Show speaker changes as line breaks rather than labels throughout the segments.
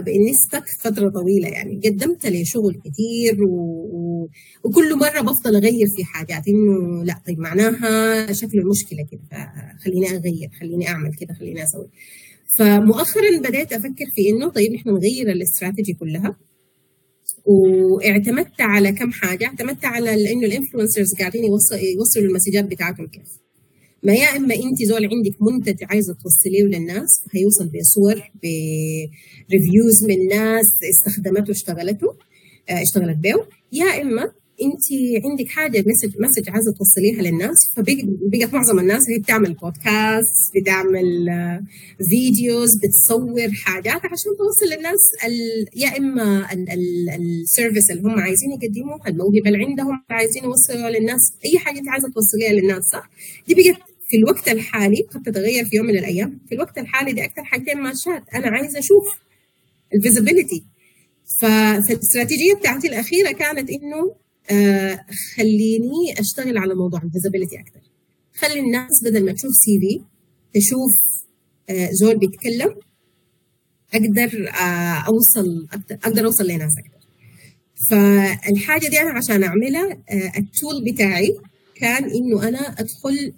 بإني استك فترة طويلة يعني قدمت لي شغل كتير و... و... وكل مرة بفضل أغير في حاجات إنه لأ طيب معناها شكل المشكلة كده خليني أغير خليني أعمل كده خليني أسوي. فمؤخرا بدأت أفكر في إنه طيب نحن نغير الاستراتيجي كلها. واعتمدت على كم حاجة اعتمدت على إنه الإنفلونسرز قاعدين يوصلوا المسجات بتاعتهم كيف. ما يا إما أنت زول عندك منتج عايزة توصليه للناس هيوصل بصور previous من ناس استخدمته اشتغلته آه اشتغلت به يا إما أنت عندك حاجة message message عايزة توصليها للناس فبقت معظم الناس هي بتعمل بودكاست بتعمل videos بتصور حاجات عشان توصل للناس يا إما ال service اللي هم عايزين يقدموه الموهبة اللي عندهم عايزين يوصلوها للناس أي حاجة أنت عايزة توصليها للناس صح؟ دي بقت في الوقت الحالي قد تتغير في يوم من الأيام في الوقت الحالي دي أكثر حاجتين ماشات. أنا عايزة أشوف ال visibility. فالاستراتيجيه بتاعتي الأخيرة كانت إنه آه خليني أشتغل على موضوع ال visibility أكثر. خلي الناس بدل ما تشوف CV تشوف آه زول بيتكلم أقدر آه أوصل أقدر أوصل لناس أكثر. فالحاجة دي أنا عشان أعملها آه ال tool بتاعي كان إنه أنا أدخل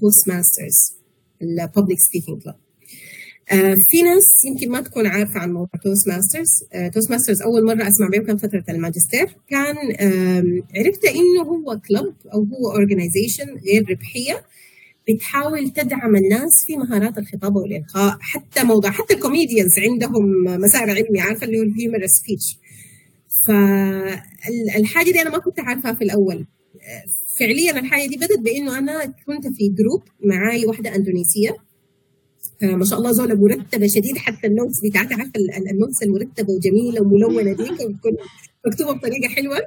Toastmasters ال public speaking club في ناس يمكن ما تكون عارفة عن موضوع Toastmasters Toastmasters أول مرة أسمع به كان فترة الماجستير. كان عرفت إنه هو club أو هو organization غير ربحية بتحاول تدعم الناس في مهارات الخطابه والإلقاء. حتى موضوع حتى ال comedians عندهم مسار علمي عارفة اللي هو ال humor speech فالحاجه دي أنا ما كنت عارفها في الأول. فعليا الحاجة دي بدت بإنه أنا كنت في group معاي واحدة إندونيسية. ما شاء الله زوله مرتبة شديد حتى ال notes بتاعتها عارفة ال notes المرتبة وجميلة وملونة دي مكتوبة بطريقة حلوة.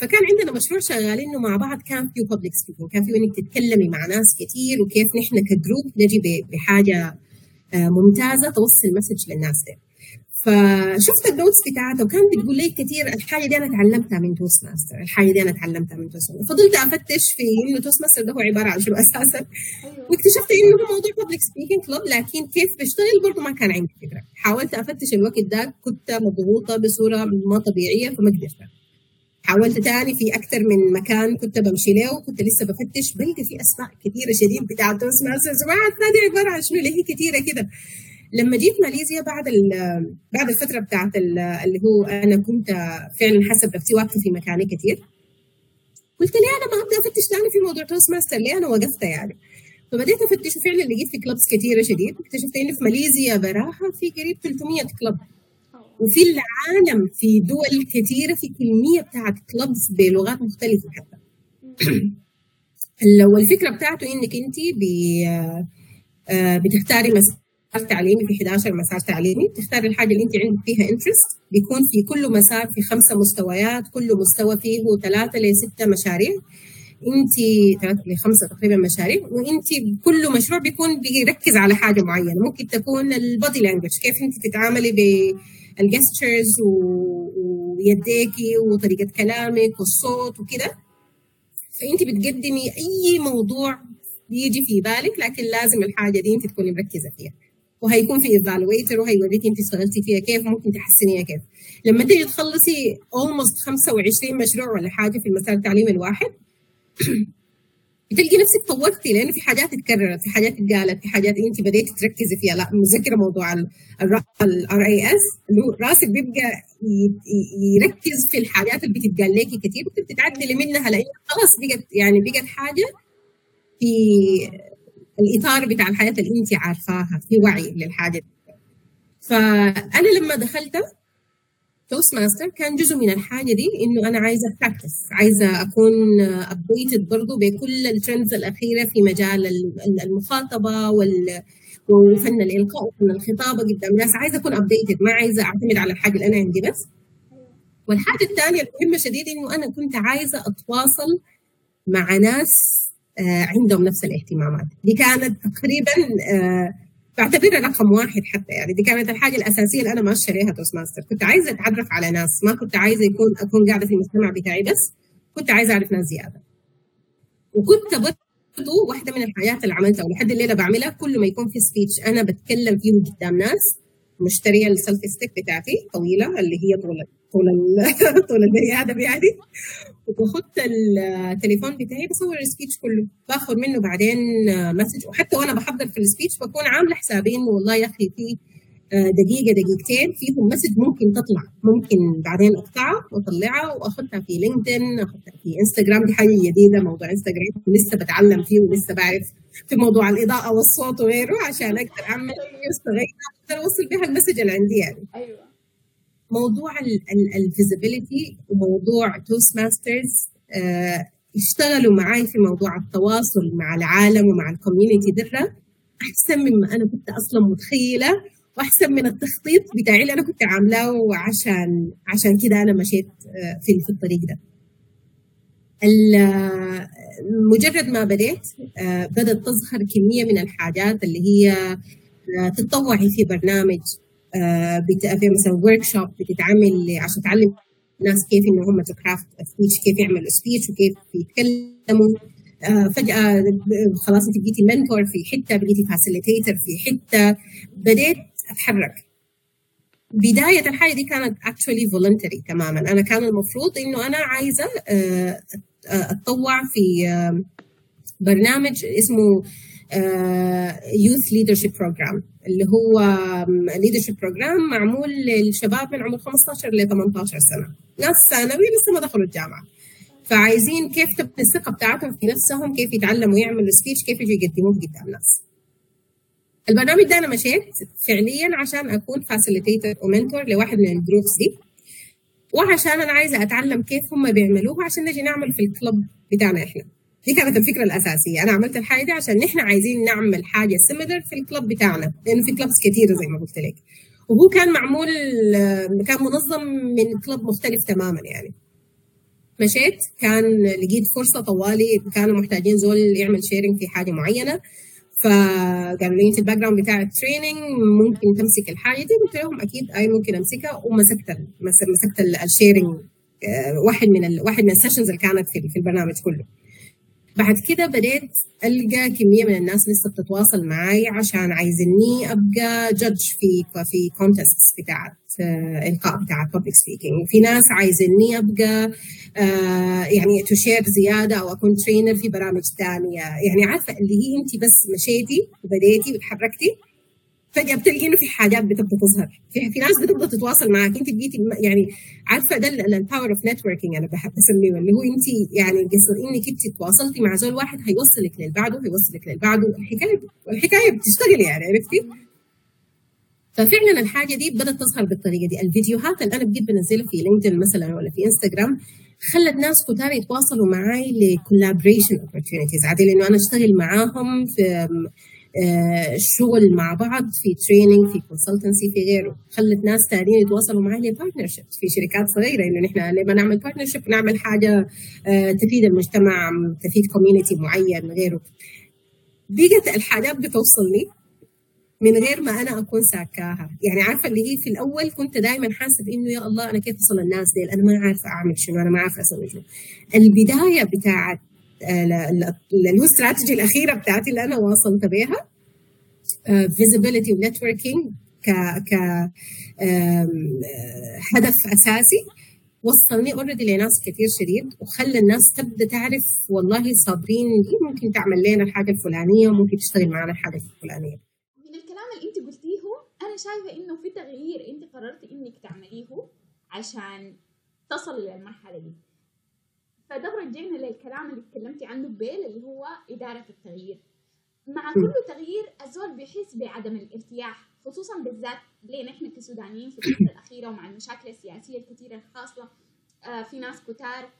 فكان عندنا مشروع شغالينه مع بعض كان فيه public speaking كان فيه إنك تتكلمي مع ناس كثير وكيف نحن ك group نجي بحاجة ممتازة توصل message للناس دي. فشفت ال notes بتاعتها وكانت بتقول لي كثير الحاجة دي أنا تعلمتها من Toastmaster الحاجة دي أنا تعلمتها من Toastmaster فضلت أفتش في إنه Toastmaster ده هو عبارة عن شنو أساسا؟ واكتشفت إنه هو موضوع public speaking club لكن كيف بشتغل برضه ما كان عندي فكرة. حاولت أفتش الوقت ده كنت مضغوطة بصورة ما طبيعية فما قدرت. حاولت تاني في أكثر من مكان كنت بمشي له وكنت لسه بفتش بلقى في أسماء كثيره شديد بتاع Toastmasters وما عرفت عبارة عن شنو اللي هي كثيره كده. لما جيت ماليزيا بعد بعد الفترة بتاعت اللي هو أنا كنت فعلا حسب نفسي واقفه في مكاني كثير قلت ليه أنا ما ابدا أفتش ثاني في موضوع Toastmaster ليه أنا وقفت يعني؟ فبديت أفتش وفعلا لقيت في clubs كثيره شديد. اكتشفت انه في ماليزيا براها في قريب 300 club وفي العالم في دول كثيره في كمية بتاعت clubs بلغات مختلفة حتى. والفكرة بتاعته إنك انت بتختاري مسار تعليمي في 11 مسار تعليمي. تختاري الحاجة اللي انت عندك فيها interest بيكون في كل مسار في خمسة مستويات كل مستوى فيه ثلاثة لستة مشاريع. انت ثلاثة لخمسه تقريبا مشاريع. وانت كل مشروع بيكون بيركز على حاجة معينة. ممكن تكون ال body language كيف انت تتعاملي بال gestures ويديكي وطريقة كلامك والصوت وكده. فانت بتقدمي أي موضوع بيجي في بالك لكن لازم الحاجة دي انت تكوني مركزة فيها. وهيكون في evaluator وهيوريكي انت اشتغلتي فيها كيف ممكن تحسنيها كيف. لما تيجي تخلصي almost 25 مشروع ولا حاجة في المسار التعليمي الواحد بتلقي نفسك طورتي لأنه في حاجات اتكررت في حاجات اتقالت في حاجات أنت بديتي تركزي فيها. لا مذكرة موضوع ال RAS اللي هو راسك بيبقى يركز في الحاجات اللي بتتقال لك كثير بتتعدلي منها لأن خلاص بقت يعني بقت حاجة في الإطار بتاع الحياة اللي انت عارفاها في وعي للحاجة. فأنا لما دخلت Toastmaster كان جزء من الحاجة دي إنه أنا عايزة practice عايزة أكون updated برضه بكل ال trends الأخيرة في مجال المخاطبة وال وفن الإلقاء وفن الخطابه قدام الناس عايزة أكون updated ما عايزة أعتمد على الحاجة اللي أنا عندي بس والحاجة الثانية المهمه شديد إنه أنا كنت عايزة أتواصل مع ناس عندهم نفس الاهتمامات. دي كانت تقريبا بعتبرها رقم واحد حتى يعني. دي كانت الحاجة الأساسية اللي أنا ماشيه عليها Toastmaster كنت عايزة أتعرف على ناس ما كنت عايزة يكون أكون قاعدة في المجتمع بتاعي بس كنت عايزة أعرف ناس زيادة. وكنت برضه واحدة من الحاجات اللي عملتها ولحد الليلة بعملها كل ما يكون في speech أنا بتكلم فيه قدام ناس مشترية ال selfie stick بتاعتي طويلة اللي هي طول طول طول البني آدم يعني. وباخد التليفون بتاعي بصور ال speech كله باخذ منه بعدين message وحتى وأنا بحضر في ال speech بكون عاملة حسابي إنه والله يا أخي في آه، دقيقة دقيقتين فيهم message ممكن تطلع ممكن بعدين أقطعها وأطلعها واخذها في لينكدين اخذها في إنستغرام دي حاجة جديدة موضوع إنستغرام لسه بتعلم فيه ولسه بعرف في موضوع الإضاءة والصوت وغيره عشان أقدر أعمل استغيث أقدر أوصل بها ال message اللي عندي يعني.
أيوه.
موضوع ال visibility وموضوع Toastmasters آه اشتغلوا معي في موضوع التواصل مع العالم ومع ال community بدرجة أحسن مما أنا كنت أصلا متخيلة وأحسن من التخطيط بتاعي اللي أنا كنت عاملاه وعشان عشان كده أنا مشيت آه، في في الطريق ده. مجرد ما بديت آه، بدأت تظهر كمية من الحاجات اللي هي تتطوعي في برنامج في مثلا workshop بتتعمل عشان تعلم الناس كيف إنه هم ت craft speech كيف يعملوا speech وكيف يتكلموا. فجأة خلاص أنت بقيتي mentor في حتة بقيتي facilitator في حتة. بديت أتحرك. بداية الحاجة دي كانت actually voluntary تماما. أنا كان المفروض إنه أنا عايزة آه، أتطوع في آه، برنامج اسمه Youth Leadership Program اللي هو leadership program معمول للشباب من عمر 15 ل 18 سنة. ناس ثانوي لسه ما دخلوا الجامعة. فعايزين كيف تبني الثقة بتاعتهم في نفسهم كيف يتعلموا يعملوا speech كيف يجوا يقدموه قدام ناس. البرنامج ده أنا مشيت فعليا عشان أكون facilitator و mentor لواحد من ال groups دي. وعشان أنا عايزة أتعلم كيف هم بيعملوه عشان نجي نعمل في ال club بتاعنا إحنا. دي كانت الفكرة الأساسية. أنا عملت الحاجة دي عشان نحن عايزين نعمل حاجة similar في ال club بتاعنا لأنه في clubs كثيره زي ما قلت لك. وهو كان معمول كان منظم من club مختلف تماما يعني. مشيت؟ كان لقيت فرصة طوالي كانوا محتاجين زول يعمل chairing في حاجة معينة. فقالوا لي أنت ال background بتاع ال training ممكن تمسك الحاجة دي؟ قلت لهم أكيد أي ممكن أمسكها. ومسكت مسكت ال chairing آه، واحد من ال... واحد من ال sessions اللي كانت في, في البرنامج كله. بعد كده بديت ألقى كمية من الناس لسه بتتواصل معي عشان عايزيني أبقى judge في في contest بتاعت آه، إلقاء بتاعت public speaking في ناس عايزيني أبقى آه، يعني chair زيادة أو أكون trainer في برامج ثانية يعني عارفة اللي هي انت بس مشيتي وبديتي وتحركتي؟ فجاه بتلقي انه في حاجات بتبدأ تظهر. في, في ناس بتبدأ تتواصل معك انت بقيتي يعني عارفة ده ال power of networking أنا بحب اسميه اللي هو انت يعني قصر إنك انت تواصلتي مع زول واحد هيوصلك للبعده هيوصلك للبعده الحكاية الحكاية بتشتغل يعني عرفتي؟ ففعلا الحاجة دي بدأت تظهر بالطريقة دي. الفيديوهات اللي أنا بجيب بنزلها في لينكدين مثلا ولا في انستغرام خلت ناس كتار يتواصلوا معي ل collaboration opportunities عادي لأنه أنا أشتغل معاهم في آه، مع بعض في training في consultancy في غيره. خلت ناس ثانيين يتواصلوا معي ل partnership في شركات صغيرة إنه نحن لما نعمل partnership نعمل حاجة آه، تفيد المجتمع تفيد community معين غيره. بقت الحاجات بتوصلني من غير ما أنا أكون ساكاها. يعني عارفة اللي هي في الأول كنت دائما حاسة بإنه يا الله أنا كيف أصل الناس دي أنا ما عارفة أعمل شنو أنا ما عارفة أسوي شنو. البداية بتاعت اللي هو الاستراتيجي الأخيرة بتاعتي اللي أنا واصلت بها visibility و networking ك ك هدف أساسي وصلني already لناس كثير شديد وخلى الناس تبدأ تعرف والله صابرين دي ممكن تعمل لنا الحاجة الفلانية وممكن تشتغل معنا الحاجة الفلانية.
من الكلام اللي أنت قلتيه أنا شايفة إنه في تغيير أنت قررتي إنك تعمليه عشان تصل للمرحلة دي. فده رجعنا للكلام اللي اتكلمتي عنه بيل اللي هو إدارة التغيير. مع كل تغيير الزول بيحس بعدم الارتياح خصوصا بالذات ليه نحن كسودانيين في الفترة الأخيرة ومع المشاكل السياسية الكثيرة الخاصة آه في ناس كتار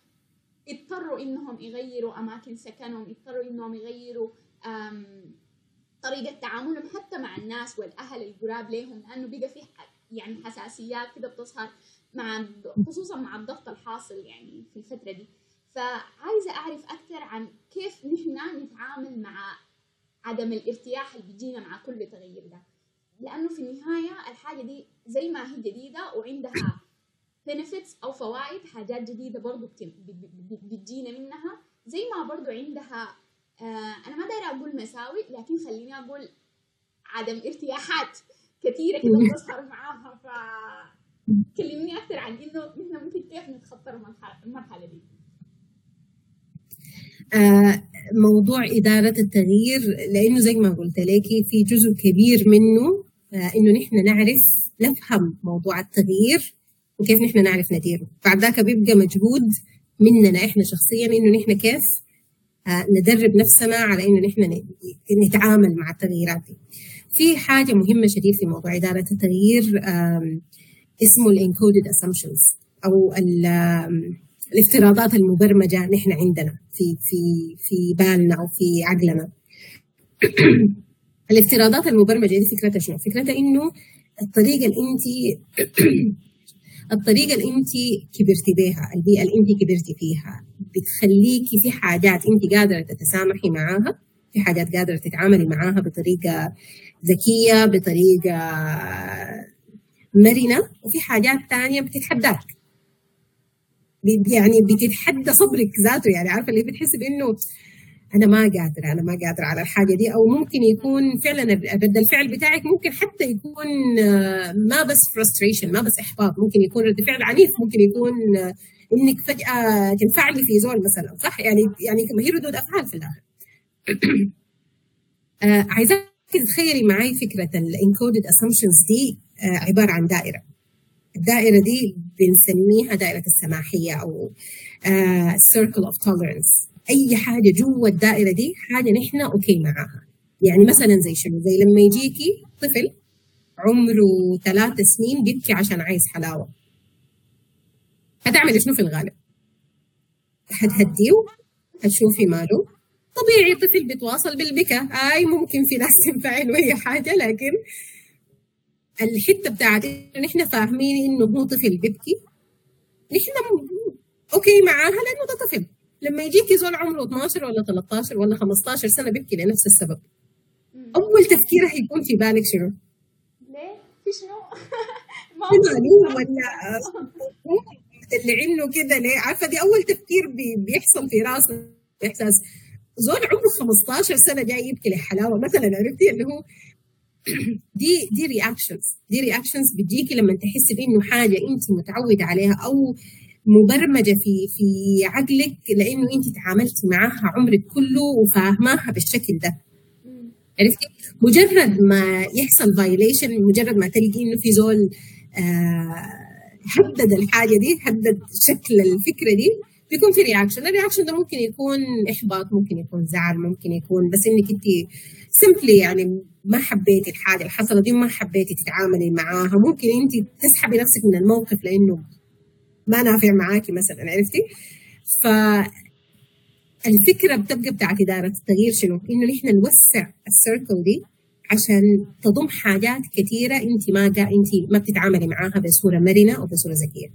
اضطروا إنهم يغيروا أماكن سكنهم اضطروا إنهم يغيروا طريقة تعاملهم حتى مع الناس والأهل القراب لهم لأنه بقى في يعني حساسيات كده بتظهر مع خصوصا مع الضغط الحاصل يعني في الفترة دي. فعايزة أعرف أكثر عن كيف نحن نتعامل مع عدم الارتياح اللي بيجينا مع كل تغيير ده. لأنه في النهاية الحاجة دي زي ما هي جديدة وعندها benefits أو فوائد حاجات جديدة برضو بتجينا منها. زي ما برضو عندها آه أنا ما دايرة أقول مساوئ لكن خليني أقول عدم ارتياحات كثيرة كده بتظهر مع كلمني أكثر عن إنه نحن ممكن كيف نتخطى المرحلة دي.
موضوع إدارة التغيير لأنه زي ما قلت لك في جزء كبير منه آه، إنه نحن نعرف نفهم موضوع التغيير وكيف نحن نعرف نديره. بعد ذاك بيبقى مجهود مننا إحنا شخصيا إنه نحن كيف آه، ندرب نفسنا على إنه نحن نتعامل مع التغييرات دي. في حاجة مهمة شديد في موضوع إدارة التغيير اسمه الانكودد assumptions أو الافتراضات المبرمجة نحن عندنا في في في بالنا أو في عقلنا الافتراضات المبرمجة دي فكرتها شنو؟ فكرتها إنه الطريقة اللي أنت الطريقة اللي أنت كبرتي بها البيئة اللي أنت كبرتي فيها بتخليكي في حاجات أنت قادرة تتسامحي معاها في حاجات قادرة تتعاملي معاها بطريقة ذكية بطريقة مرنة وفي حاجات ثانية بتتحداك يعني بتتحدى صبرك ذاته يعني عارفة اللي بتحس بإنه أنا ما قادرة أنا ما قادرة على الحاجة دي. أو ممكن يكون فعلا رد الفعل بتاعك ممكن حتى يكون آه، ما بس فرستريشن ما بس إحباط ممكن يكون رد فعل عنيف ممكن يكون آه، إنك فجأة تنفعلي في زول مثلا صح؟ يعني يعني هي ردود أفعال في الآخر. آه، عايزاك تتخيلي معي فكرة ال encoded assumptions دي عبارة عن دائرة. الدائرة دي بنسميها دائرة السماحية أو circle of tolerance أي حاجة جوا الدائرة دي حاجة نحن okay معاها. يعني مثلا زي شنو؟ زي لما يجيكي طفل عمره ثلاث سنين بيبكي عشان عايز حلاوة. هتعملي شنو في الغالب؟ هتهديه هتشوفي ماله. طبيعي طفل بيتواصل بالبكاء. آي ممكن في ناس تنفعل اي حاجة لكن الحتة بتاعت انه نحن فاهمين إنه هو طفل بيبكي. نحن أوكي معاها لأنه ده طفل. لما يجيك زول عمره 12 ولا 13 ولا 15 سنة بيبكي لنفس السبب. أول تفكير حيكون في بالك شنو؟
ليه؟ في شنو؟
ما ولا اللي عنه كده ليه؟ عارفة دي أول تفكير بيحصل في راسنا. إحساس. زول عمره 15 سنة جاي يبكي لحلاوة. مثلا عرفتي اللي هو دي دي reactions دي reactions بتجيكي لما تحسي بانه حاجة انت متعودة عليها أو مبرمجة في في عقلك لأنه انت تعاملتي معاها عمرك كله وفاهماها بالشكل ده. عرفتي؟ مجرد ما يحصل violation مجرد ما تلقي إنه في زول آه حدد الحاجة دي حدد شكل الفكرة دي بيكون في reaction ال reaction ده ممكن يكون إحباط ممكن يكون زعل ممكن يكون بس إنك انت simply يعني ما حبيتي الحاجة اللي حصلت دي ما حبيتي تتعاملي معاها ممكن انت تسحبي نفسك من الموقف لأنه ما نافع معاكي مثلا عرفتي ف الفكرة بتبقى بتاعت إدارة التغيير شنو؟ إنه نحن نوسع السيركل دي عشان تضم حاجات كثيره انت ما انت ما بتتعاملي معاها بصورة مرنة أو بصورة ذكية.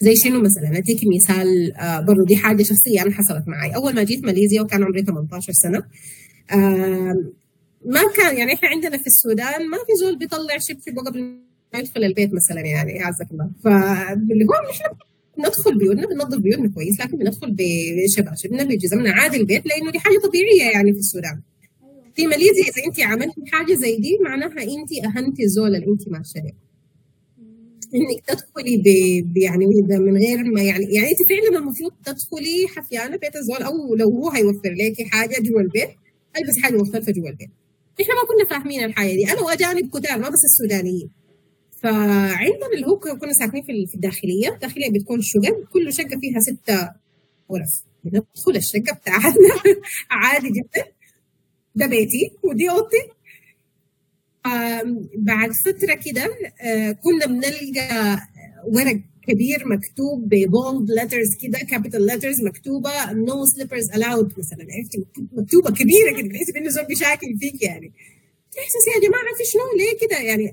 زي شنو مثلا اديك مثال آه برضه دي حاجة شخصية أنا حصلت معي أول ما جيت ماليزيا وكان عمري 18 سنة ما كان يعني إحنا عندنا في السودان ما في زول بيطلع شبشب قبل ما يدخل البيت مثلا يعني أعزك الله. فاللي هو إحنا ندخل بيوتنا بننظف بيوتنا كويس لكن بندخل بشباشبنا بجزمنا عادي البيت لأنه دي حاجة طبيعية يعني في السودان. في ماليزيا إذا انت عملتي حاجة زي دي معناها انت اهنتي الزول اللي انت ماشيه إنك تدخلي ب... يعني من غير ما يعني يعني انت فعلا المفروض تدخلي حفيانة بيت الزول أو لو هو هيوفر لك حاجة جوا البيت ألبس حاجة مختلفة جوا البيت. إحنا ما كنا فاهمين الحاجة دي. أنا وأجانب كتار ما بس السودانيين. فعندنا اللي هو كنا ساكنين في الداخلية. الداخلية بتكون شقق. كل شقة فيها ستة غرف بندخل الشقة بتاعتنا. عادي جدا. ده بيتي ودي أوضتي. بعد فترة كده آه، كنا بنلقى ورق كبير مكتوب ب bold letters كده capital letters مكتوبة no slippers allowed مثلا. عرفتي؟ مكتوبة كبيرة كده بحيث انه زول بيشاكل فيك يعني. احساس يا جماعة في شنو ليه كده؟ يعني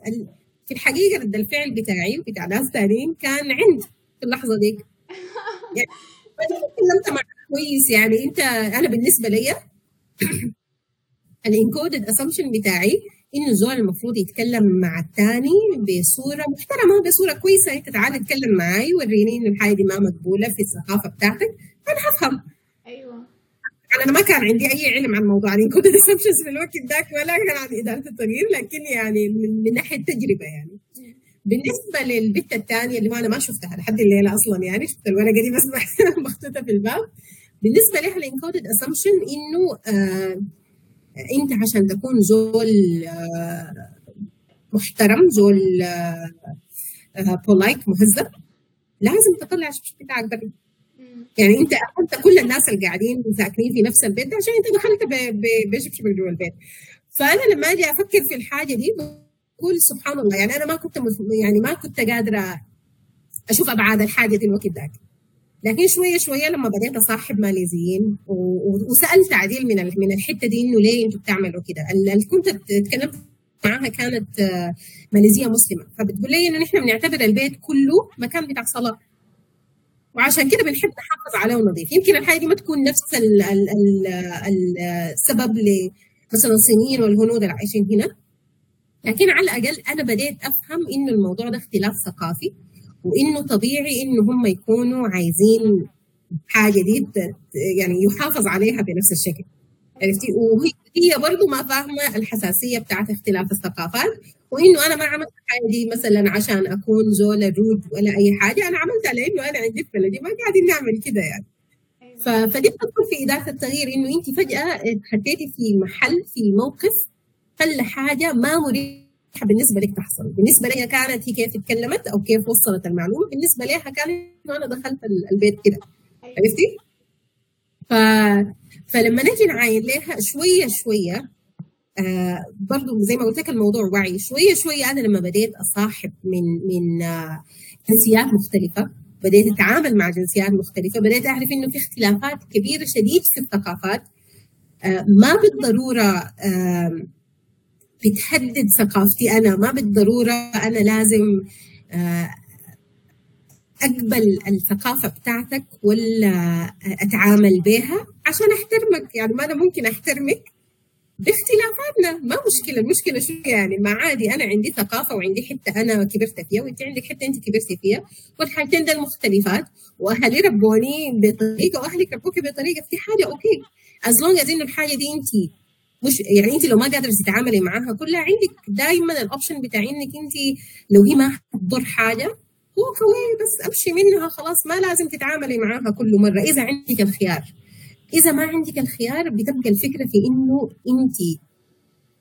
في الحقيقة رد الفعل بتاعي وبتاع ناس ثانيين كان عند في اللحظة دي. يعني تكلمت معك كويس يعني أنت أنا بالنسبة لي ال encoded assumption بتاعي انه الزول المفروض يتكلم مع الثاني بصورة محترمة بصورة كويسة. أنت تعال اتكلم معي وريني انه الحاجة دي ما مقبولة في الثقافة بتاعتك. أنا هفهم. أيوه. أنا ما كان عندي أي علم عن موضوع ال encoded assumptions في الوقت ذاك ولا كان عن إدارة التغيير لكن يعني من, من ناحية تجربة يعني. بالنسبة للبت الثانية اللي هو أنا ما شفتها لحد الليلة أصلا يعني شفت الورقة دي بس مخطوطه في الباب. بالنسبة لها ال encoded assumption إنه آه انت عشان تكون زول آه محترم زول آه polite مهذب لازم تطلع الشبشب بتاعك برا. يعني انت اخذت كل الناس اللي قاعدين ساكنين في نفس البيت ده عشان انت دخلت بشبشبك جوا البيت. فأنا لما أجي أفكر في الحاجة دي بقول سبحان الله يعني أنا ما كنت يعني ما كنت قادرة أشوف أبعاد الحاجة دي الوقت ذاك. لكن شوية شوية لما بديت أصاحب ماليزيين وسألت عديل من من الحتة دي إنه ليه أنتوا بتعملوا كده؟ اللي كنت اتكلمت معاها كانت ماليزية مسلمة. فبتقول لي إنه نحن بنعتبر البيت كله مكان بتاع صلاة. وعشان كده بنحب نحافظ عليه ونظيف. يمكن الحاجة دي ما تكون نفس ال ال ال السبب ل مثلا الصينيين والهنود اللي عايشين هنا. لكن على الأقل أنا بديت أفهم إنه الموضوع ده اختلاف ثقافي. وإنه طبيعي إنه هم يكونوا عايزين حاجة دي يعني يحافظ عليها بنفس الشكل. عرفتي؟ وهي هي برضه ما فاهمة الحساسية بتاعت اختلاف الثقافات وإنه أنا ما عملت الحاجة دي مثلا عشان أكون زول رود ولا أي حاجة أنا عملتها لأنه أنا عندي في بلدي ما قاعدين نعمل كده يعني. فدي بتدخل في إدارة التغيير إنه انت فجأة اتحطيتي في محل في موقف خلى حاجة ما مريحه بالنسبة لك تحصل. بالنسبة لي كانت هي كيف اتكلمت أو كيف وصلت المعلومة بالنسبة لها كان انه أنا دخلت البيت كده. عرفتي؟ ف... فلما نجي نعاين لها شوية شوية آه برضو زي ما قلت لك الموضوع وعي. شوية شوية أنا لما بديت أصاحب من من آه جنسيات مختلفة بديت أتعامل مع جنسيات مختلفة بديت أعرف إنه في اختلافات كبيرة شديد في الثقافات. آه ما بالضرورة آه بتحدد ثقافتي. أنا ما بالضرورة أنا لازم آه أقبل الثقافة بتاعتك ولا أتعامل بها عشان أحترمك. يعني ما أنا ممكن أحترمك باختلافاتنا. ما مشكلة. المشكلة شو يعني؟ ما عادي. أنا عندي ثقافة وعندي حتة. أنا كبرت فيها وأنت عندك حتة أنت كبرتي فيها. والحاجتين دول مختلفات. وأهلي ربوني بطريقة وأهلك ربوك بطريقة. في حاجة okay. as long as انه الحاجة دي أنت مش يعني انت لو ما قادرة تتعاملي معاها كلها عندك دائما ال option بتاع إنك انت لو هي ما حتضر حاجة away بس أمشي منها خلاص ما لازم تتعاملي معاها كل مرة. إذا عندك الخيار إذا ما عندك الخيار بتبقى الفكرة في إنه انت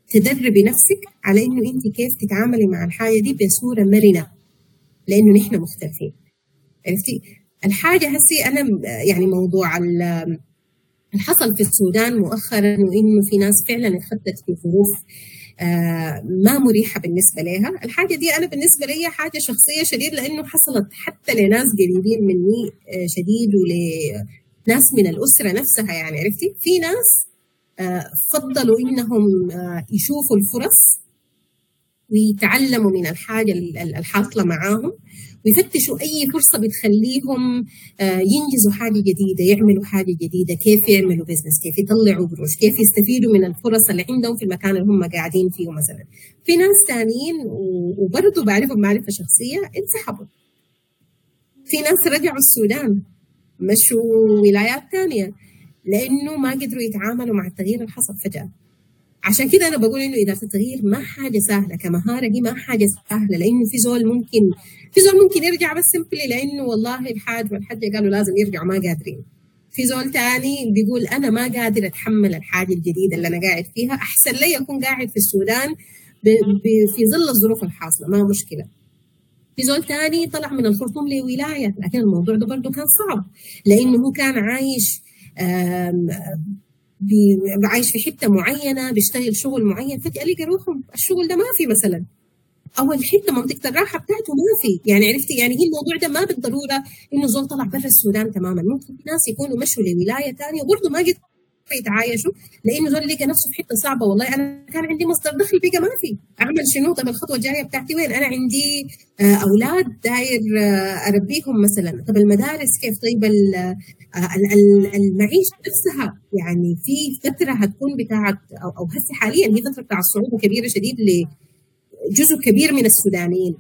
تدربي نفسك على إنه انت كيف تتعاملي مع الحاجة دي بصورة مرنة لإنه نحن مختلفين. عرفتي؟ الحاجة هسي أنا يعني موضوع اللي حصل في السودان مؤخرا وانه في ناس فعلا اتخذت في ظروف آه ما مريحة بالنسبة لها. الحاجة دي أنا بالنسبة لي حاجة شخصية شديد لأنه حصلت حتى لناس قريبين مني آه شديد ولناس من الأسرة نفسها يعني عرفتي؟ في ناس آه فضلوا إنهم يشوفوا الفرص ويتعلموا من الحاجة الحاصلة معاهم. ويفتشوا أي فرصة بتخليهم ينجزوا حاجة جديدة يعملوا حاجة جديدة كيف يعملوا بزنس كيف يطلعوا قروش كيف يستفيدوا من الفرص اللي عندهم في المكان اللي هم قاعدين فيه مثلا. في ناس ثانيين وبرضه بعرفهم معرفة شخصية انسحبوا. في ناس رجعوا السودان مشوا ولايات ثانية لأنه ما قدروا يتعاملوا مع التغيير اللي حصل فجأة. عشان كده أنا بقول إنه اداره التغيير ما حاجة سهلة كمهارة دي ما حاجة سهلة لأنه في زول ممكن في زول ممكن يرجع بس سمبلي لأنه والله الحاج والحجه قالوا لازم يرجعوا ما قادرين. في زول تاني بيقول أنا ما قادر أتحمل الحاجة الجديدة اللي أنا قاعد فيها أحسن لي أكون قاعد في السودان في ظل الظروف الحاصلة ما مشكلة. في زول تاني طلع من الخرطوم لولاية لكن الموضوع ده برضه كان صعب لأنه هو كان عايش عايش في حتة معينة بيشتغل شغل معين فجأة لقى روحه الشغل ده ما في مثلا. أو الحته منطقه الراحه بتاعته ما في. يعني عرفتي؟ يعني هي الموضوع ده ما بالضرورة إنه زول طلع برا السودان تماما. ممكن في ناس يكونوا مشوا لولاية ثانية وبرضه ما قدروا يتعايشوا لأنه زول لقى نفسه في حتة صعبة والله. أنا كان عندي مصدر دخل بقى ما في. أعمل شنو؟ طب الخطوة الجاية بتاعتي وين؟ أنا عندي أولاد داير أربيهم مثلا. طب المدارس كيف؟ طيب المعيشة نفسها. يعني في فترة هتكون بتاعت أو, هسه حاليا هي فترة بتاعت صعوبة كبيرة شديد لجزء كبير من السودانيين.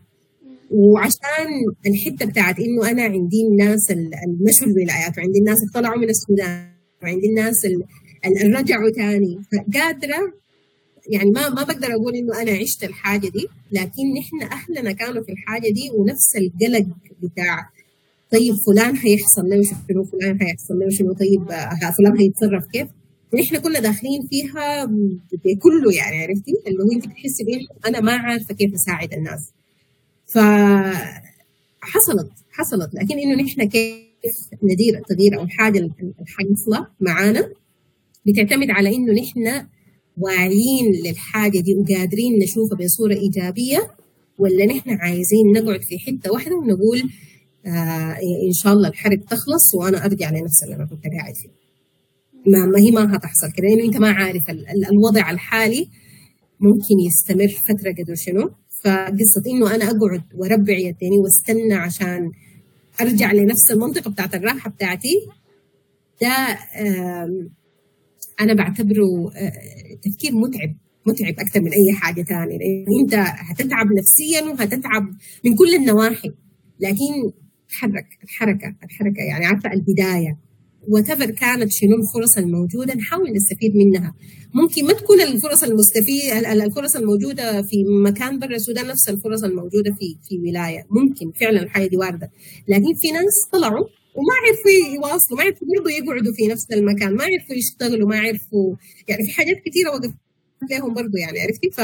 وعشان الحتة بتاعت إنه أنا عندي الناس المشوا الولايات وعندي الناس اللي طلعوا من السودان. وعندي الناس اللي رجعوا تاني. فقادرة يعني ما ما بقدر أقول إنه أنا عشت الحاجة دي لكن نحن أهلنا كانوا في الحاجة دي ونفس القلق بتاع طيب فلان حيحصل له شنو؟ فلان حيحصل له شنو؟ طيب آه، فلان حيتصرف كيف؟ ونحن كنا داخلين فيها بكله يعني عرفتي؟ اللي هو أنت بتحسي بيه أنا ما عارفة كيف أساعد الناس. ف حصلت حصلت. لكن إنه نحن كيف ندير التغيير أو الحاجة اللي حيصلها معانا بتعتمد على إنه نحن واعيين للحاجة دي وقادرين نشوفها بصورة إيجابية ولا نحن عايزين نقعد في حتة واحدة ونقول آه ان شاء الله الحرب تخلص وأنا أرجع لنفس اللي أنا كنت قاعد فيه. ما, ما هي ما هتحصل كده لأنه أنت ما عارف الوضع الحالي ممكن يستمر فترة قدر شنو. فقصة إنه أنا أقعد وأربع يديني وأستنى عشان أرجع لنفس المنطقة بتاعت الراحة بتاعتي. ده أنا بعتبره آه، تفكير متعب متعب أكثر من أي حاجة ثانية لأن أنت هتتعب نفسيا وهتتعب من كل النواحي لكن تحرك الحركه الحركه يعني عارفة البداية. وتفر كانت شنو الفرص الموجودة نحاول نستفيد منها. ممكن ما تكون الفرص المستفيد الفرص الموجودة في مكان برا السودان نفس الفرص الموجودة في في ولاية. ممكن فعلا الحاجة دي واردة. لكن في ناس طلعوا وما عرفوا يواصلوا ما عرفوا برضه يقعدوا في نفس المكان ما عرفوا يشتغلوا ما عرفوا يعني في حاجات كثيره وقفت لهم برضه يعني عرفتي ف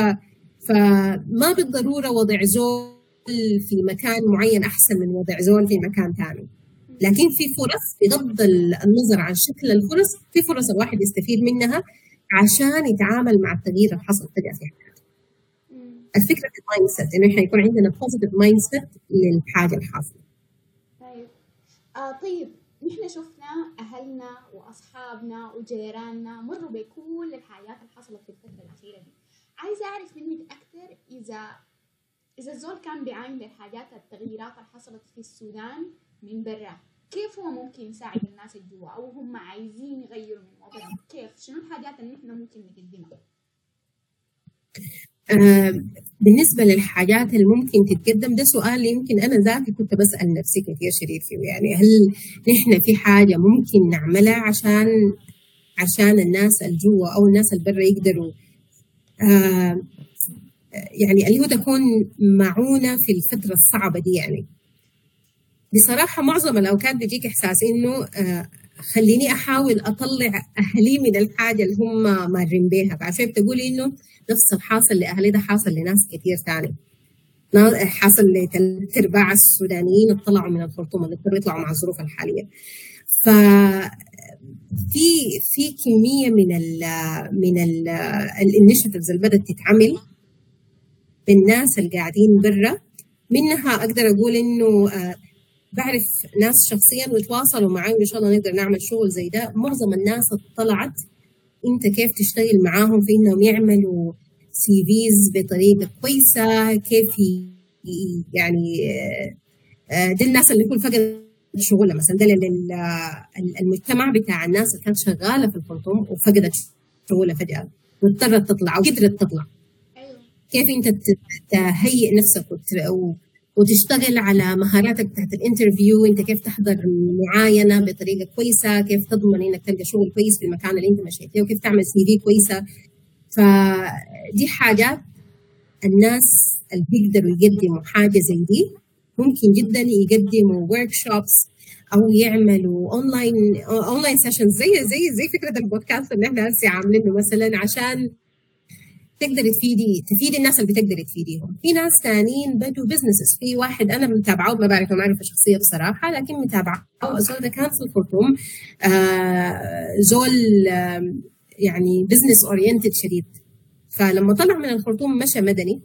فما بالضرورة وضع زول في مكان معين أحسن من وضع زول في مكان ثاني لكن في فرص بغض النظر عن شكل الفرص في فرص الواحد يستفيد منها عشان يتعامل مع التغيير اللي حصل فجأة في حياته. الفكرة في ال mindset إنه إحنا يكون عندنا positive mindset للحاجه الحاصله.
طيب آه طيب نحن شفنا أهلنا وأصحابنا وجيراننا مروا بكل الحاجات اللي حصلت في الفترة الأخيرة دي. عايزه أعرف منك أكثر اذا إذا الزول كان بيعاين للحاجات التغييرات اللي حصلت في السودان من برا كيف هو ممكن يساعد الناس الجوا؟ أو هم عايزين يغيروا من وضعهم؟ كيف؟ شنو الحاجات اللي إحنا ممكن نقدمها؟
آه بالنسبة للحاجات اللي ممكن تتقدم ده سؤال يمكن أنا ذاتي كنت بسأل نفسي كثير شريف فيه. يعني هل نحن في حاجة ممكن نعملها عشان عشان الناس الجوا أو الناس البرة يقدروا؟ آه يعني اللي هو تكون معونة في الفترة الصعبة دي يعني. بصراحة معظم الأوقات بيجيك إحساس إنه آه خليني أحاول أطلع أهلي من الحاجة اللي هم مارين بيها. فعشان بتقولي إنه نفس الحاصل لأهلي ده حاصل لناس كثير ثاني حاصل لثلاث ارباع السودانيين اللي طلعوا من الخرطوم اللي اضطروا يطلعوا مع الظروف الحالية. ف في في كمية من ال من الانشيتيفز اللي بدأت تتعمل بالناس اللي قاعدين برا. منها أقدر أقول إنه آه بعرف ناس شخصيا وتواصلوا معي وان شاء الله نقدر نعمل شغل زي ده. معظم الناس اطلعت. أنت كيف تشتغل معاهم في إنهم يعملوا CVs بطريقة كويسة؟ كيف يعني آه، دي الناس اللي يكون فقد شغلها مثلا. ده المجتمع بتاع الناس اللي كانت شغالة في الخرطوم وفقدت شغلها فجأة. واضطرت تطلع وقدرت تطلع. أيوة. كيف أنت تهيئ نفسك وتشتغل على مهاراتك بتاعت ال interview انت كيف تحضر معاينه بطريقة كويسة كيف تضمن إنك تلقى شغل كويس في المكان اللي أنت مشيت فيه وكيف تعمل CV كويسة. فدي حاجات الناس اللي بيقدروا يقدموا حاجة زي دي ممكن جدا يقدموا workshops أو يعملوا online online sessions زي زي زي فكرة البودكاست اللي إحنا هسه عاملينه مثلا عشان تقدر تفيدي تفيدي الناس اللي بتقدر تفيديهم. في ناس ثانيين بدوا businesses في واحد أنا متابعه ما بعرفه معرفه شخصيه بصراحة لكن متابعه زول ده كان في الخرطوم آه زول آه يعني business oriented شديد. فلما طلع من الخرطوم مشى مدني.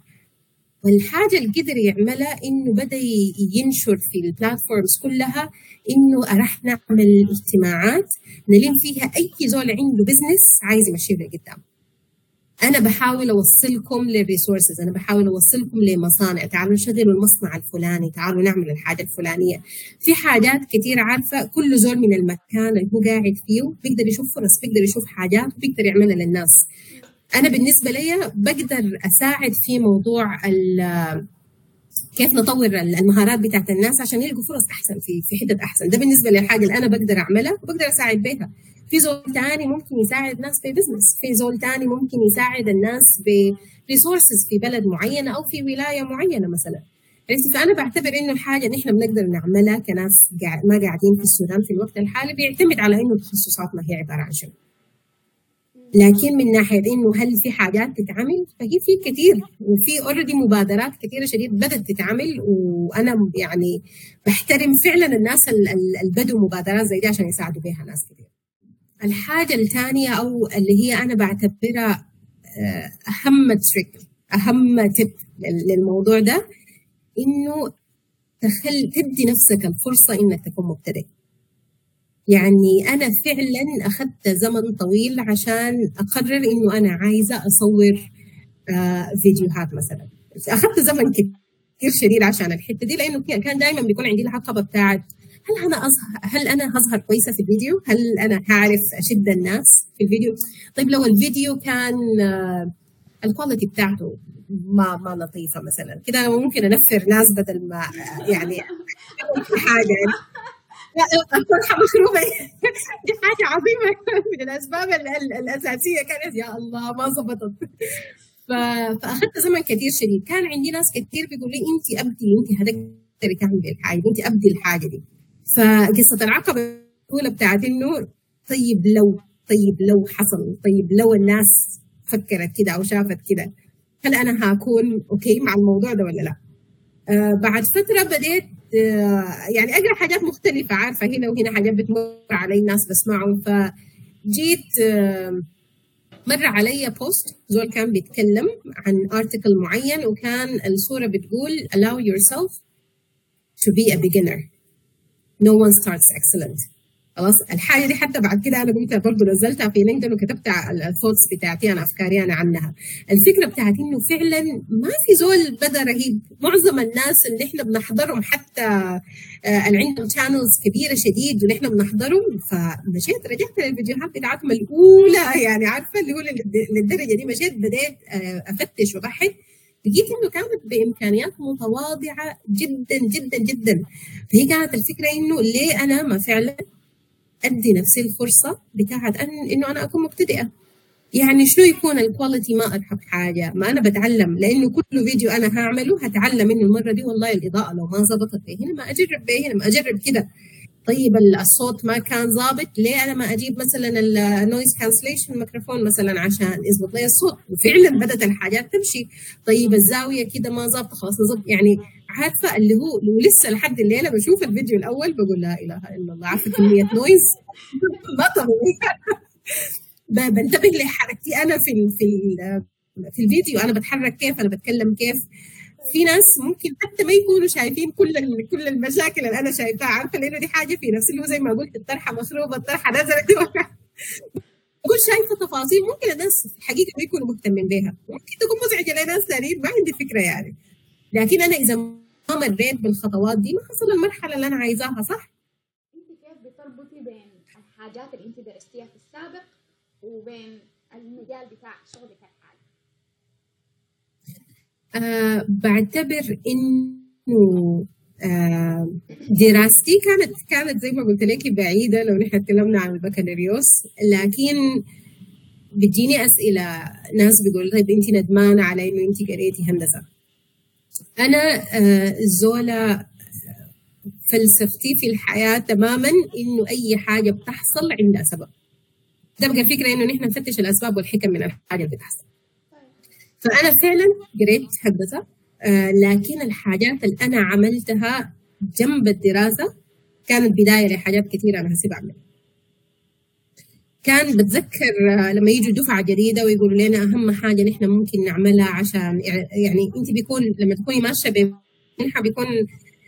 والحاجة اللي قدر يعملها إنه بدأ ينشر في ال platforms كلها إنه راح نعمل اجتماعات نلم فيها أي زول عنده business عايز يمشيه لقدام. أنا بحاول أوصلكم لل resources أنا بحاول أوصلكم لمصانع. تعالوا نشغلوا المصنع الفلاني تعالوا نعمل الحاجة الفلانية. في حاجات كثير عارفة كل زول من المكان اللي هو قاعد فيه بيقدر يشوف فرص بيقدر يشوف حاجات بيقدر يعملها للناس. أنا بالنسبة لي بقدر أساعد في موضوع كيف نطور المهارات بتاعت الناس عشان يلقوا فرص أحسن في في حتت أحسن. ده بالنسبة للحاجة اللي أنا بقدر أعملها وبقدر أساعد بيها. في زول تاني ممكن يساعد الناس في business في زول تاني ممكن يساعد الناس ب resources في بلد معينة أو في ولاية معينة مثلا. عرفتي فانا بعتبر إنه الحاجة اللي إحنا بنقدر نعملها كناس ما قاعدين في السودان في الوقت الحالي بيعتمد على إنه تخصصاتنا هي عبارة عن شنو. لكن من ناحية إنه هل في حاجات تتعمل؟ فهي في كثير وفي اوريدي مبادرات كثيره شديد بدأت تتعمل وأنا يعني بحترم فعلا الناس اللي بدوا مبادرات زي دي عشان يساعدوا بها ناس كثير. الحاجة الثانية أو اللي هي أنا بعتبرها آه، أهم تريك أهم تip للموضوع ده إنه تخل تدي نفسك الفرصة إنك تكون مبتدئ. يعني أنا فعلا أخذت زمن طويل عشان أقرر إنه أنا عايزة أصور آه فيديوهات مثلا. أخذت زمن كثير شديد عشان الحتة دي لأنه كان دائما بيكون عندي العقبة بتاعت هل أنا أظهر هل أنا هظهر كويسة في الفيديو؟ هل أنا هعرف أشد الناس في الفيديو؟ طيب لو الفيديو كان آه الكواليتي بتاعته ما ما لطيفة مثلا. كده أنا ممكن أنفر ناس بدل ما يعني حاجة. يعني لا الفرحه مخروبه دي حاجة عظيمة. من الأسباب الأساسية كانت يا الله ما ظبطت. فأخذت زمن كثير شديد. كان عندي ناس كثير بيقولوا لي انت أبدي انت هتقدري تعملي الحاجة انت أبدي الحاجة دي. فقصة العقبة الأولى بتاعت إنه طيب لو طيب لو حصل طيب لو الناس فكرت كده أو شافت كده هل أنا هكون okay مع الموضوع ده ولا لا؟ آه بعد فترة بديت آه يعني أقرأ حاجات مختلفة عارفة هنا وهنا حاجات بتمر علي ناس بسمعهم فجيت آه مر علي post زول كان بيتكلم عن article معين وكان الصورة بتقول allow yourself to be a beginner. No one starts excellent. خلاص؟ الحاجة دي حتى بعد كده أنا قلت برضه نزلتها في LinkedIn وكتبت ال thoughts بتاعتي أنا أفكاري أنا عنها. الفكرة بتاعت إنه فعلا ما في زول بدا رهيب. معظم الناس اللي إحنا بنحضرهم حتى آه اللي عندهم channels كبيرة شديد ونحن بنحضرهم فمشيت رجعت للفيديوهات بتاعتهم الأولى يعني عارفة اللي هو للدرجة دي مشيت بديت آه أفتش وبحث لقيت إنه كانت بامكانيات متواضعة جدا جدا جدا. فهي كانت الفكرة إنه ليه أنا ما فعلا أدي نفسي الفرصة بتاعت أن إنه أنا أكون مبتدئة. يعني شنو يكون ال quality ما ارهب حاجة؟ ما أنا بتعلم لأنه كل فيديو أنا هعمله هتعلم انه المرة دي والله الإضاءة لو ما ظبطت هنا ما أجرب هنا ما أجرب كده. طيب الصوت ما كان ظابط ليه أنا ما أجيب مثلا ال noise cancellation الميكروفون مثلا عشان يظبط لي الصوت؟ وفعلا بدأت الحاجات تمشي. طيب الزاوية كده ما ظابطه خلاص نظبط يعني عارفة اللي هو ولسه لحد الليلة بشوف الفيديو الأول بقول لا إله إلا الله. عارفة كمية نويز ما طبيعي. بنتبه لحركتي أنا في في في الفيديو. أنا بتحرك كيف؟ أنا بتكلم كيف؟ في ناس ممكن حتى ما يكونوا شايفين كل كل المشاكل اللي أنا شايفاها عارفة؟ لأنه دي حاجة في نفسي اللي هو زي ما قلت الطرحة مخروبه الطرحة نزلت. كل شايفة تفاصيل ممكن الناس الحقيقة ما يكونوا مهتمين بها ممكن تكون مزعجة لناس ثانيين ما عندي فكرة يعني. لكن أنا إذا ما مريت بالخطوات دي ما حصل المرحلة اللي أنا عايزاها صح؟
أنت كيف بتربطي بين الحاجات اللي أنت درستيها في السابق وبين المجال بتاع شغلك؟
آه بعتبر إنه آه دراستي كانت كانت زي ما قلت لك بعيدة لو نحن تكلمنا عن البكالوريوس لكن بتجيني أسئلة ناس بيقولوا طيب انت ندمانة على إنه انت قريتي هندسة. أنا آه زولا فلسفتي في الحياة تماما إنه أي حاجة بتحصل عندها سبب. ده بقى الفكرة إنه نحن نفتش الأسباب والحكم من الحاجة اللي بتحصل. فأنا فعلا قريت هندسه آه لكن الحاجات اللي أنا عملتها جنب الدراسة كانت بداية لحاجات كثيرة أنا هسي بعملها كان بتذكر لما يجوا دفعة جديدة ويقولوا لنا أهم حاجة نحن ممكن نعملها عشان يعني أنت بيكون لما تكوني ماشية بمنحه بيكون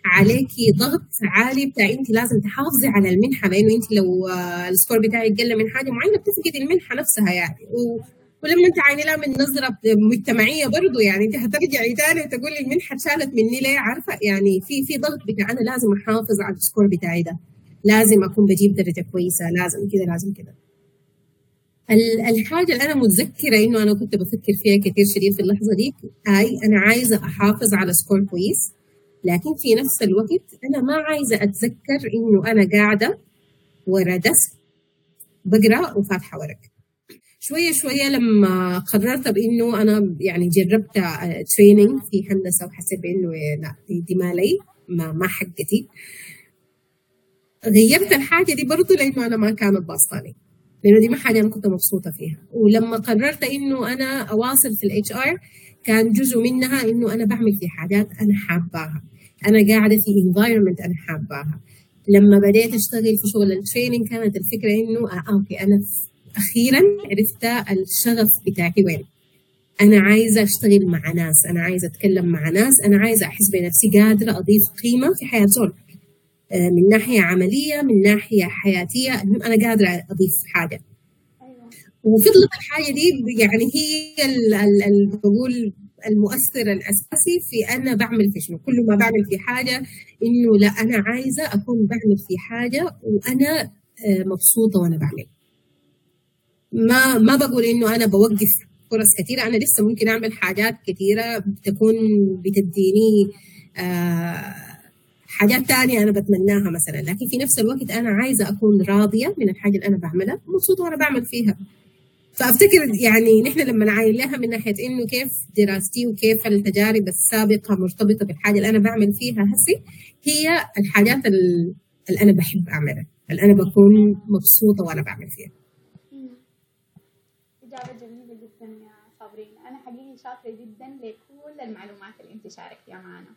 عليكي ضغط عالي بتاع أنت لازم تحافظي على المنحة لأنه أنت لو ال score بتاعك قل من حاجة معينة بتفقدي المنحة نفسها يعني. ولما تعايني لها من نظرة مجتمعية برضه يعني انت هترجعي تاني وتقولي المنحة اتشالت مني ليه؟ عارفة؟ يعني في في ضغط بتاع أنا لازم أحافظ على ال score بتاعي ده. لازم أكون بجيب درجة كويسة لازم كده لازم كده. الحاجة اللي أنا متذكرة إنه أنا كنت بفكر فيها كثير شديد في اللحظة دي هاي أنا عايزة أحافظ على score كويس لكن في نفس الوقت أنا ما عايزة أتذكر إنه أنا قاعدة ورا desk بقرأ وفاتحة ورق. شوية شوية لما قررت بإنه أنا يعني جربت training في هندسة وحسيت بإنه لا دي, دي ما لي ما, ما حقتي. غيرت الحاجة دي برضه لأنه أنا ما كانت passion ي لأنه دي ما حاجة أنا كنت مبسوطة فيها. ولما قررت إنه أنا أواصل في ال HR كان جزء منها إنه أنا بعمل في حاجات أنا حاباها. أنا قاعدة في environment أنا حاباها. لما بديت أشتغل في شغل ال training كانت الفكرة إنه آه okay أنا أخيرا عرفت الشغف بتاعي وين. أنا عايزة أشتغل مع ناس أنا عايزة أتكلم مع ناس أنا عايزة أحس بنفسي قادرة أضيف قيمة في حياة زول. من ناحية عملية من ناحية حياتية أنا قادرة أضيف حاجة. وفضلت الحاجة دي يعني هي اللي بقول المؤثر الأساسي في أنا بعمل في شنو. كل ما بعمل في حاجة إنه لا أنا عايزة أكون بعمل في حاجة وأنا مبسوطة وأنا بعمل. ما ما بقول إنه أنا بوقف فرص كثيرة. أنا لسه ممكن أعمل حاجات كثيرة تكون بتديني آه حاجات تانية أنا بتمناها مثلا. لكن في نفس الوقت أنا عايزة أكون راضية من الحاجة اللي أنا بعملها مبسوطة وأنا بعمل فيها. فأفتكر يعني نحن لما نعاين لها من ناحية إنه كيف دراستي وكيف التجارب السابقة مرتبطة بالحاجة اللي أنا بعمل فيها هسي هي الحاجات اللي أنا بحب أعملها اللي أنا بكون مبسوطة وأنا بعمل فيها.
اجابه جميله جدا يا صابرين، أنا حقيقي شاطرة جدا لكل المعلومات اللي أنت شاركتيها معنا.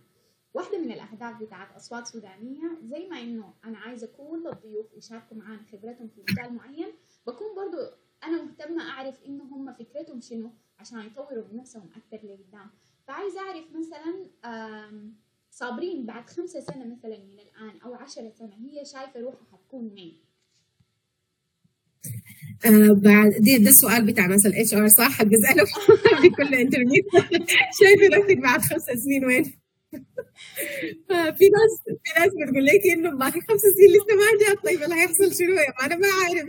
واحدة من الأهداف بتاعت أصوات سودانية زي ما إنه أنا عايزة كل الضيوف يشاركوا معانا خبرتهم في مجال معين بكون برضو أنا مهتمة أعرف انه هم فكرتهم شنو عشان يطوروا من نفسهم أكثر لقدام فعايزة أعرف مثلا صابرين بعد خمسة سنة مثلا من الآن أو عشرة سنة هي شايفة روحها حتكون مين؟
آه بعد دي ده السؤال بتاع مثلا ال HR صح؟ بساله في كل interview شايفه نفسك بعد خمس سنين وين؟ في ناس في ناس بتقول لك إنه في خمس سنين لسه ما جات طيب اللي هيحصل شنو؟ يا أنا ما عارف.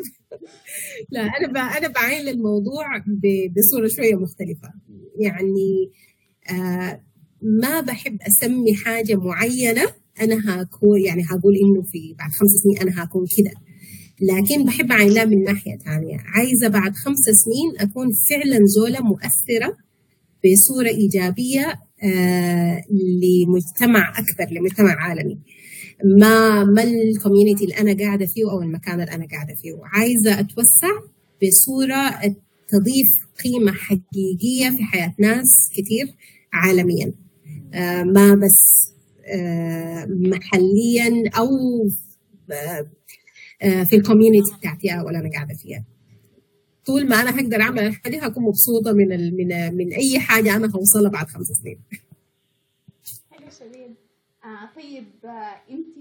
لا أنا أنا بعين للموضوع بصورة شوية مختلفة. يعني آه ما بحب أسمي حاجة معينة أنا هكون يعني هقول إنه في بعد خمس سنين أنا هكون كده. لكن بحب لها من ناحية ثانية عايزة بعد خمس سنين أكون فعلا زولة مؤثرة بصورة إيجابية آه لمجتمع أكبر لمجتمع عالمي. ما ما الكوميونتي اللي أنا قاعدة فيه أو المكان اللي أنا قاعدة فيه. عايزة أتوسع بصورة تضيف قيمة حقيقية في حياة ناس كثير عالميا. آه ما بس آه محليا أو في الكوميونتي بتاعتي أو اللي أنا قاعدة فيها طول ما أنا هقدر أعمل الحاجة هكون مبسوطة من من من أي حاجة أنا هوصلها بعد خمس سنين.
حلو شديد. آه طيب آه انت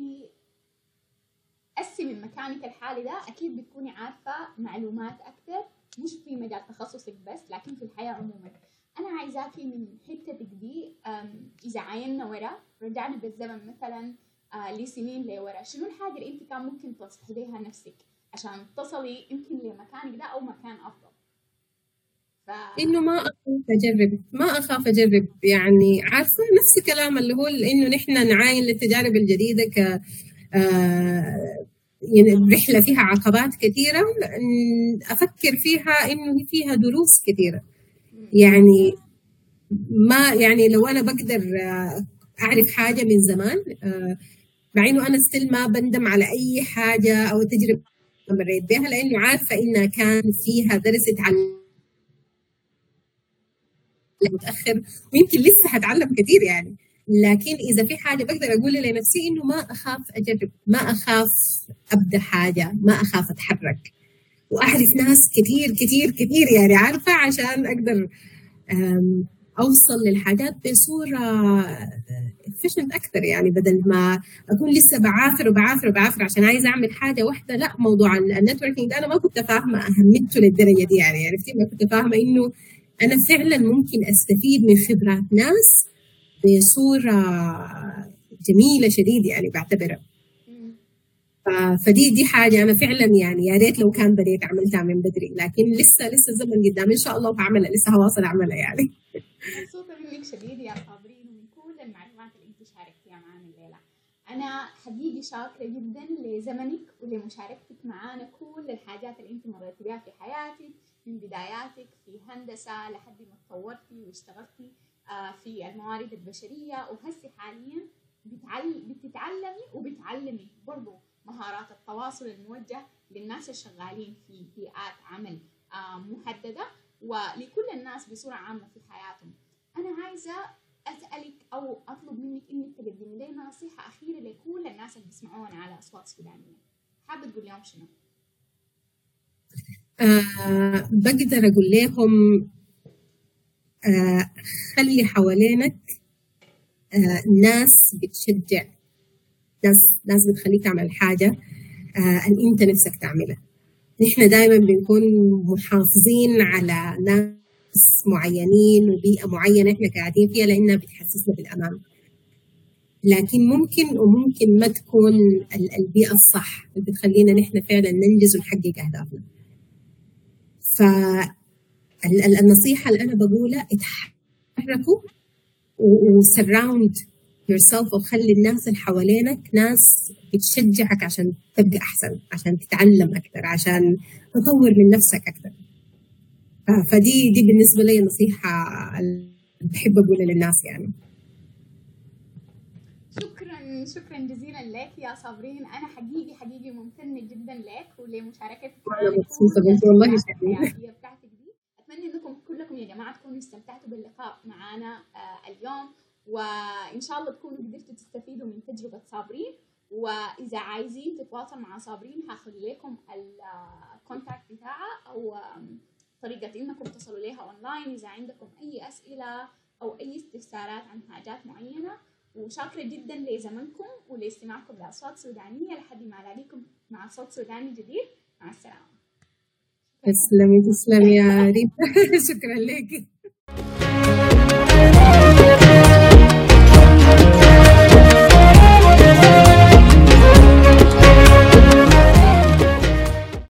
قسمي مكانك الحالي ده أكيد بتكوني عارفة معلومات أكثر مش في مجال تخصصك بس لكن في الحياة عموما. أنا عايزاكي من حتتك دي إذا عاينا ورا رجعنا بالزمن مثلا آه لسنين لورا. شنو الحاجة اللي أنت كان ممكن تنصحي نفسك؟ عشان تصلي يمكن لمكانك ده أو مكان أفضل.
ف... إنه ما أخاف أجرب. ما أخاف أجرب. يعني عارفة نفس الكلام اللي هو إنه نحن نعاين للتجارب الجديدة ك آه يعني رحلة فيها عقبات كثيرة أفكر فيها إنه فيها دروس كثيرة. يعني ما يعني لو أنا بقدر أعرف حاجة من زمان مع إنه أنا ستيل ما بندم على أي حاجة أو تجربة مريت بها لأنه عارفة انها كان فيها درس اتعلم متأخر ويمكن لسه حتعلم كثير يعني. لكن إذا في حاجة بقدر أقول لنفسي إنه ما أخاف أجرب ما أخاف أبدأ حاجة ما أخاف أتحرك. واعرف ناس كثير كثير كثير يعني عارفة عشان أقدر أوصل للحاجات بصورة efficient أكثر يعني بدل ما أكون لسه بعافر وبعافر وبعافر عشان عايزة أعمل حاجة واحدة لا موضوع ال networking ده أنا ما كنت فاهمة أهميته للدرجة دي يعني عرفتي؟ ما كنت فاهمة إنه أنا فعلا ممكن أستفيد من خبرات ناس بصورة جميلة شديد يعني بعتبرها. فدي دي حاجة أنا فعلا يعني يا ريت لو كان بديت عملتها من بدري لكن لسه لسه الزمن قدام. إن شاء الله هعملها لسه هواصل اعملها يعني.
مبسوطه منك شديد يا صابرين ومن كل المعلومات اللي أنت شاركتيها معنا الليلة. أنا حقيقي شاكرة جدا لزمنك ولمشاركتك معانا كل الحاجات اللي أنت مريتي بها في حياتك من بداياتك في هندسة لحد ما تطورتي واشتغلتي آه، في الموارد البشرية. وهسي حاليا بتتعلمي وبتعلمي برضو. مهارات التواصل الموجه للناس الشغالين في بيئات عمل آه، محددة ولكل الناس بصورة عامة في حياتهم. أنا عايزة أسألك أو أطلب منك إنك تقدمي لي نصيحة أخيرة لكل الناس اللي بيسمعونا على أصوات سودانية. حابة تقول لهم شنو؟
آه بقدر أقول لهم آه خلي حوالينك آه ناس بتشجع. ناس ناس بتخليك تعمل حاجة آه أن أنت نفسك تعملها. نحن دائما بنكون محافظين على ناس معينين وبيئة معينة إحنا قاعدين فيها لأنها بتحسسنا بالأمان. لكن ممكن وممكن ما تكون البيئة الصح اللي بتخلينا نحن فعلا ننجز ونحقق أهدافنا. فالنصيحة اللي أنا بقولها اتحركوا وسراوند yourself وخلي الناس اللي حوالينك ناس بتشجعك عشان تبقى أحسن عشان تتعلم أكثر عشان تطور من نفسك أكثر فدي دي بالنسبة لي نصيحة بحب أقولها للناس يعني.
شكرا شكرا جزيلا لك يا صابرين. أنا حقيقي حقيقي ممتنة جدا لك ولمشاركتك
مبسوطة والله
بتاعتك دي. أتمنى إنكم كلكم يا جماعة تكونوا استمتعتوا باللقاء معنا آه اليوم. وإن شاء الله تكونوا قدرتوا تستفيدوا من تجربة صابرين. وإذا عايزين تتواصل مع صابرين هخلي لكم الكونتاكت بتاعها أو طريقة إنكم تصلوا لها اونلاين إذا عندكم أي أسئلة أو أي استفسارات عن حاجات معينة. وشاكرة جدا لزمنكم ولاستماعكم لأصوات سودانية. لحد ما ألاقيكم مع صوت سوداني جديد. مع السلامة.
تسلمي تسلمي يا ريتا. شكرا لك.